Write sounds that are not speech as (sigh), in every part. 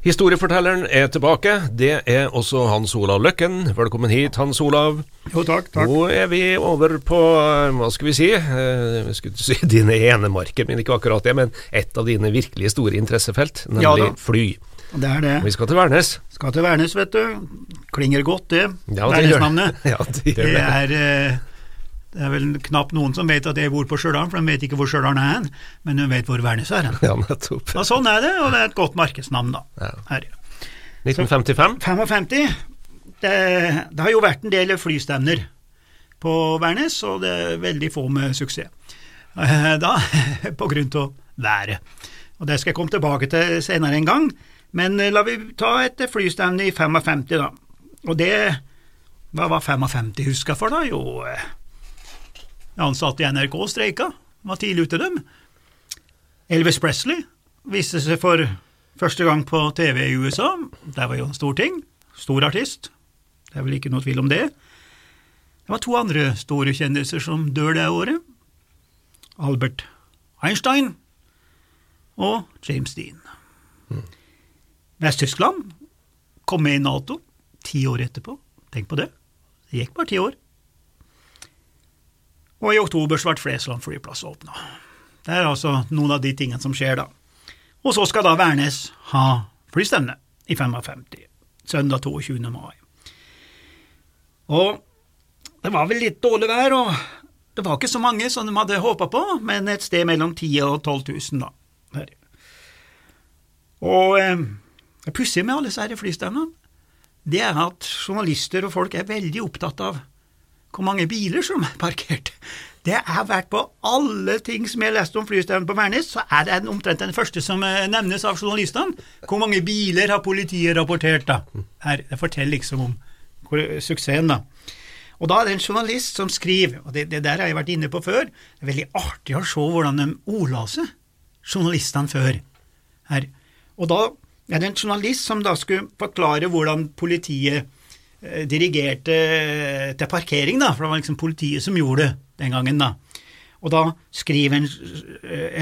Historiefortelleren er tilbake. Det er også Hans Olav Løkken. Velkommen hit, Hans Olav. Jo, takk, takk. Nå er vi over på, eh, hva skal vi si, eh, jeg skulle si (laughs) dine enemarker, men ikke akkurat det, men et av dine virkelig store interessefelt, Ja nemlig da. fly. Det er det. Vi skal til Værnes. Skal til Værnes, vet du. Klinger godt, det. Ja, det. Værnesnavnet. (laughs) Ja, det Det det. er, eh, det er vel knapt noen som vet at jeg bor på Stjørdal, for de vet ikke hvor Stjørdal er hen, men de vet hvor Værnes er hen. Ja, nettopp. Ja, sånn er det, og det er et godt markedsnavn, da. Ja. Her. 1955. 55. Det, det har jo vært en del flystevner på Værnes, og det er veldig få med suksess. Eh, Da, (laughs) på grunn av været. Og Det skal jeg komme tilbake til senere en gang, men eh, la vi ta et flystevne i 55, da. Og det Hva var 55 huska for, da? Jo, eh, ansatte i NRK streika, var tidlig ute, dem. Elvis Presley viste seg for første gang på TV i USA. Det var jo en stor ting. Stor artist. Det er vel ikke noe tvil om det. Det var to andre store kjendiser som dør det året. Albert Einstein og James Dean. Vest-Tyskland kom med i Nato ti år etterpå. Tenk på det. Det gikk bare ti år. Og i oktober så ble Flesland flyplass åpna. Det er altså noen av de tingene som skjer da. Og så skal da Værnes ha flystevne i 55, søndag 22. mai. Og det var vel litt dårlig vær, og det var ikke så mange som de hadde håpa på, men et sted mellom 10 000 og 12 000, da. Og eh, det pussige med alle disse flystevnene, det er at journalister og folk er veldig opptatt av hvor mange biler som er parkert. Det har vært på alle ting som jeg har lest om flystevnen på Værnes, så er det omtrent den første som eh, nevnes av journalistene. Hvor mange biler har politiet rapportert, da? Her, det forteller liksom om hvor, suksessen, da. Og da er det en journalist som skriver, og det, det der har jeg vært inne på før, det er veldig artig å se hvordan de ordla seg, journalistene før. Her. Og da er det en journalist som da skulle forklare hvordan politiet eh, dirigerte eh, til parkering, da, for det var liksom politiet som gjorde det den gangen, da. Og da skriver en,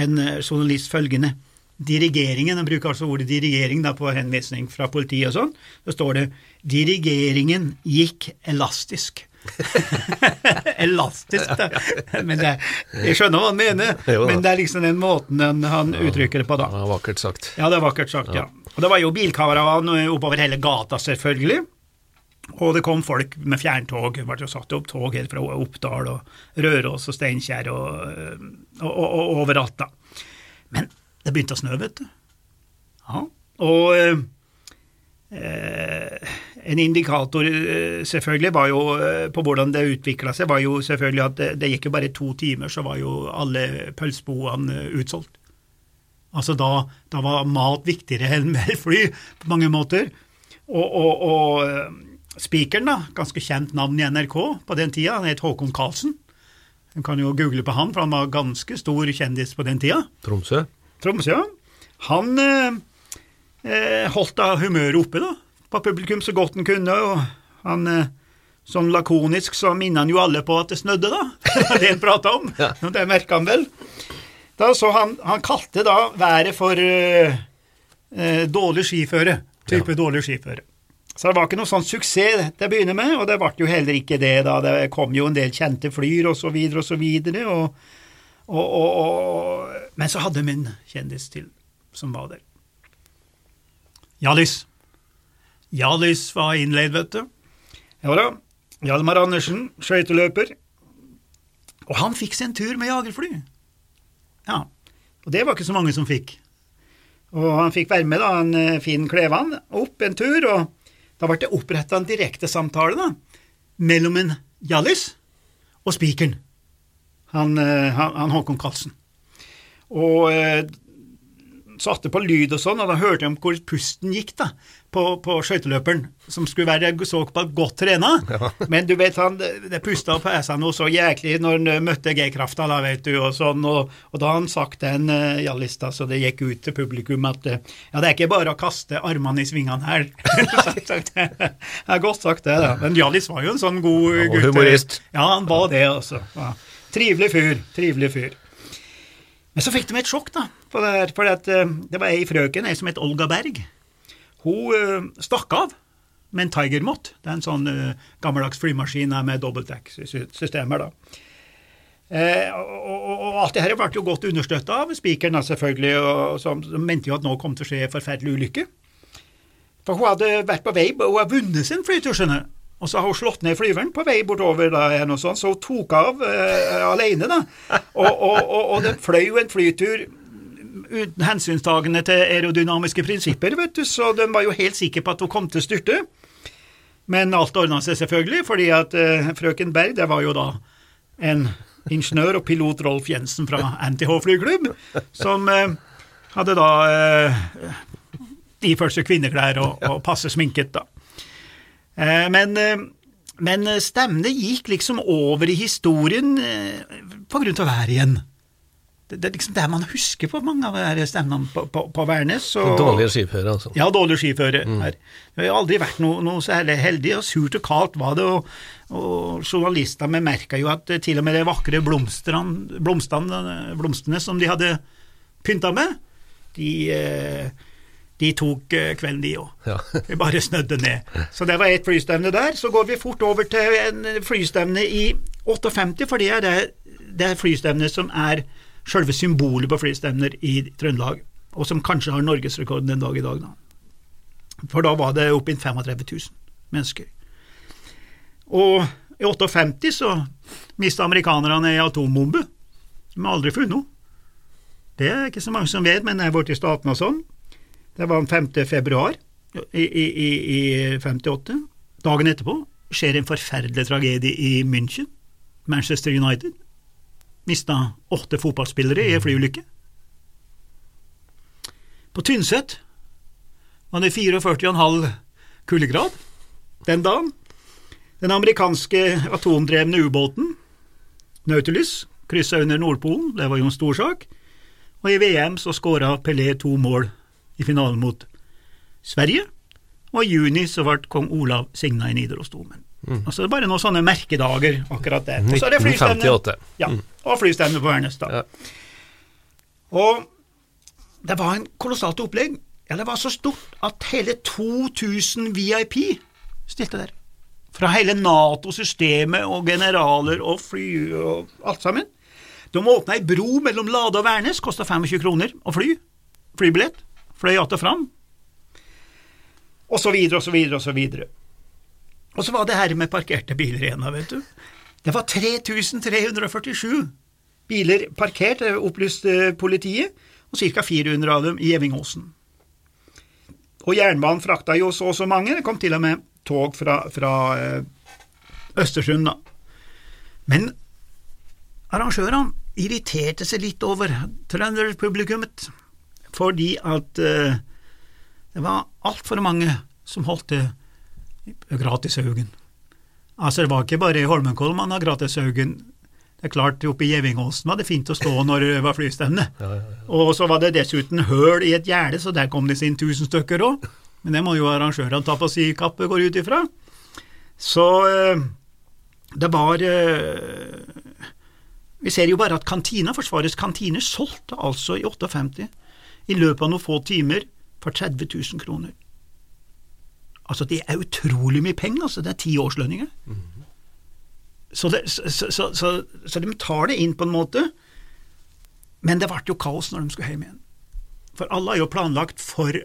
en journalist følgende Dirigeringen, Han bruker altså ordet dirigering da på henvisning fra politiet og sånn, så står det dirigeringen gikk elastisk. (laughs) elastisk, da. Men det, jeg skjønner hva han mener, (laughs) men det er liksom den måten han, han uttrykker det på, da. Ja, vakkert sagt. Ja, det er vakkert sagt, ja. Og det var jo bilkaravan oppover hele gata, selvfølgelig. Og det kom folk med fjerntog. Det ble satt opp tog helt fra Oppdal og Røros og Steinkjer og, og, og, og overalt, da. Men det begynte å snø, vet du. Ja. Og eh, eh, en indikator eh, selvfølgelig var jo eh, på hvordan det utvikla seg, var jo selvfølgelig at det, det gikk jo bare to timer, så var jo alle pølseboene eh, utsolgt. Altså da, da var mat viktigere enn (laughs) mer fly, på mange måter. Og, og, og eh, spikeren, da, ganske kjent navn i NRK på den tida, han het Håkon Karlsen. Du kan jo google på han, for han var ganske stor kjendis på den tida. Tromsø. Tromsø, ja. Han eh, eh, holdt da humøret oppe da, på publikum så godt han kunne, og han eh, sånn lakonisk så minner han jo alle på at det snødde, da. (laughs) Det han prata om. Ja. Det merka han vel. Da, så han, han kalte da været for eh, eh, dårlig skiføre. Type dårlig skiføre. Så det var ikke noe sånn suksess til å begynne med, og det ble jo heller ikke det da. Det kom jo en del kjente flyr og så videre og så videre, og, og, og, Men så hadde vi en kjendis til som var der. Hjallis. Hjallis var innleid, vet du. Ja da. Hjalmar Andersen, skøyteløper. Og han fikk seg en tur med jagerfly. Ja. Og det var ikke så mange som fikk. Og han fikk være med, da, en fin Finn Klevan, opp en tur, og da ble det oppretta en direktesamtale mellom en Hjallis og spikeren, han, eh, han, han Håkon Karlsen. Og eh, satte på lyd og sånn, og da hørte jeg om hvor pusten gikk da, på, på skøyteløperen, som skulle være såkalt godt trena. Ja. (laughs) Men du vet, han det pusta på æsa noe så jæklig når han møtte G-krafta, da, vet du, og sånn, og, og da har han sagt den uh, jallista, så det gikk ut til publikum at uh, ja, det er ikke bare å kaste armene i svingene her. (laughs) det er godt sagt, det, da. Men Hjallis var jo en sånn god gutt. Humorist. Ja, han var det, altså. Ja. Trivelig fyr. Trivelig fyr. Men så fikk de et sjokk, da. For det, for det, eh, det var ei frøken, ei som het Olga Berg. Hun uh, stakk av med en Tiger-mott. Det er en sånn uh, gammeldags flymaskin med dobbeltdekksystemer, da. Eh, og, og, og, alt det her ble jo godt understøtta av spikeren, selvfølgelig, og som mente jo at nå kom til å skje en forferdelig ulykke. For hun hadde vært på vei, og hun har vunnet sin flytur, skjønner du. Og så har hun slått ned flyveren på vei bortover, da, og sånn, så hun tok av eh, alene. da. Og, og, og, og den fløy jo en flytur uten hensynstagende til aerodynamiske prinsipper, vet du, så den var jo helt sikre på at hun kom til å styrte. Men alt ordna seg selvfølgelig, fordi at eh, frøken Berg, det var jo da en ingeniør og pilot Rolf Jensen fra NTH flyklubb, som eh, hadde da eh, iført seg kvinneklær og, og passe sminket, da. Eh, men, eh, men stemmene gikk liksom over i historien eh, på grunn av været igjen. Det, det, er liksom det man husker på mange av de stemmene på, på, på Værnes. Og, dårlige skiføre, altså. Ja, dårlige skiføre. Mm. Det har aldri vært noe, noe, særlig heldig, og surt og kaldt var det. Og, og Journalistene bemerka jo at til og med de vakre blomstene, blomstene som de hadde pynta med, de eh, de tok eh, kvelden, de òg. Ja. (laughs) vi bare snødde ned. Så det var ett flystevne der. Så går vi fort over til en flystevne i 58, for det er det, det flystevnet som er selve symbolet på flystevner i Trøndelag, og som kanskje har norgesrekorden den dag i dag. Da. For da var det oppe 35 000 mennesker. Og i 58 så mista amerikanerne ei atombombe. De har aldri funnet noe. Det er ikke så mange som vet, men det er borti statene og sånn. Det var den 5. februar i, i, i 58. Dagen etterpå skjer en forferdelig tragedie i München. Manchester United mista åtte fotballspillere i en flyulykke. På Tynset var det 44,5 kuldegrad den dagen. Den amerikanske atomdrevne ubåten Nautilus kryssa under Nordpolen, det var jo en stor sak, og i VM så skåra Pelé to mål i finalen mot Sverige, og i juni så ble kong Olav signa i Nidarosdomen. Mm. Altså det er bare noen sånne merkedager akkurat der. Og så er det flystevne. Ja, mm. og flystevne på Værnes da. Ja. Og det var en kolossalt opplegg. Ja, det var så stort at hele 2000 VIP stilte der. Fra hele Nato-systemet og generaler og fly og alt sammen. De åpna ei bro mellom Lade og Værnes, kosta 25 kroner å fly. Flybillett fløy att og fram, og så videre og så videre og så videre. Og så var det her med parkerte biler igjen, vet du. Det var 3347 biler parkert, opplyste politiet, og ca. 400 av dem i Evingåsen. Og jernbanen frakta jo så og så mange, det kom til og med tog fra, fra eh, Østersund, da. Men arrangørene irriterte seg litt over trønderpublikummet fordi at uh, det var altfor mange som holdt det gratishaugen. Altså, det var ikke bare i Holmenkollen man har gratishaugen. Det er klart, oppe i Gjevingåsen var det fint å stå når det var flystevne. Ja, ja, ja. Og så var det dessuten høl i et gjerde, så der kom det inn tusen stykker òg. Men det må jo arrangørene ta på si kappe, går ut ifra. Så uh, det var uh, Vi ser jo bare at kantina, Forsvarets kantine, solgte altså i 58 i løpet av noen få timer for 30 000 kroner. Altså, det er utrolig mye penger, altså. Det er ti årslønninger. Mm så, det, så, så, så, de tar det inn på en måte, men det ble jo kaos når de skulle hjem igjen. For alle er jo planlagt for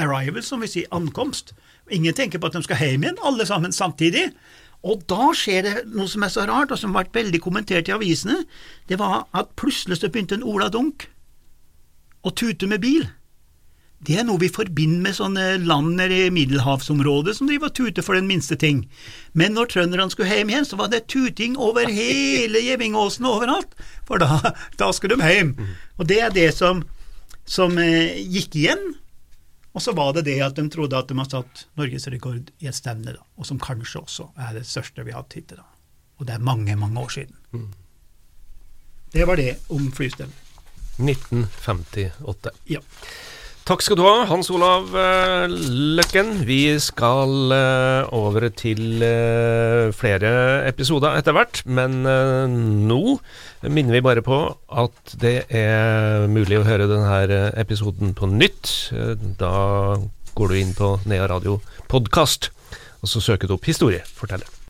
arrival, som vi sier, ankomst. Ingen tenker på at de skal hjem igjen, alle sammen samtidig. Og da skjer det noe som er så rart, og som har vært veldig kommentert i avisene. Det var at plutselig så begynte en Ola Dunk å tute med bil, det er noe vi forbinder med sånne land i middelhavsområdet som driver og tuter for den minste ting. Men når trønderne skulle hjem igjen, så var det tuting over hele Gjevingåsen og overalt, for da, da skulle de hjem. Og det er det som som eh, gikk igjen. Og så var det det at de trodde at de hadde satt norgesrekord i et stevne, da, og som kanskje også er det største vi har hatt hittil. da. Og det er mange, mange år siden. Det var det om flystevnet. 1958. Ja. Takk skal du ha, Hans Olav eh, Løkken. Vi skal eh, over til eh, flere episoder etter hvert, men nå minner vi bare på at det er mulig å høre denne episoden på nytt. Da går du inn på Nea Radio podkast, og så søker du opp Historieforteller.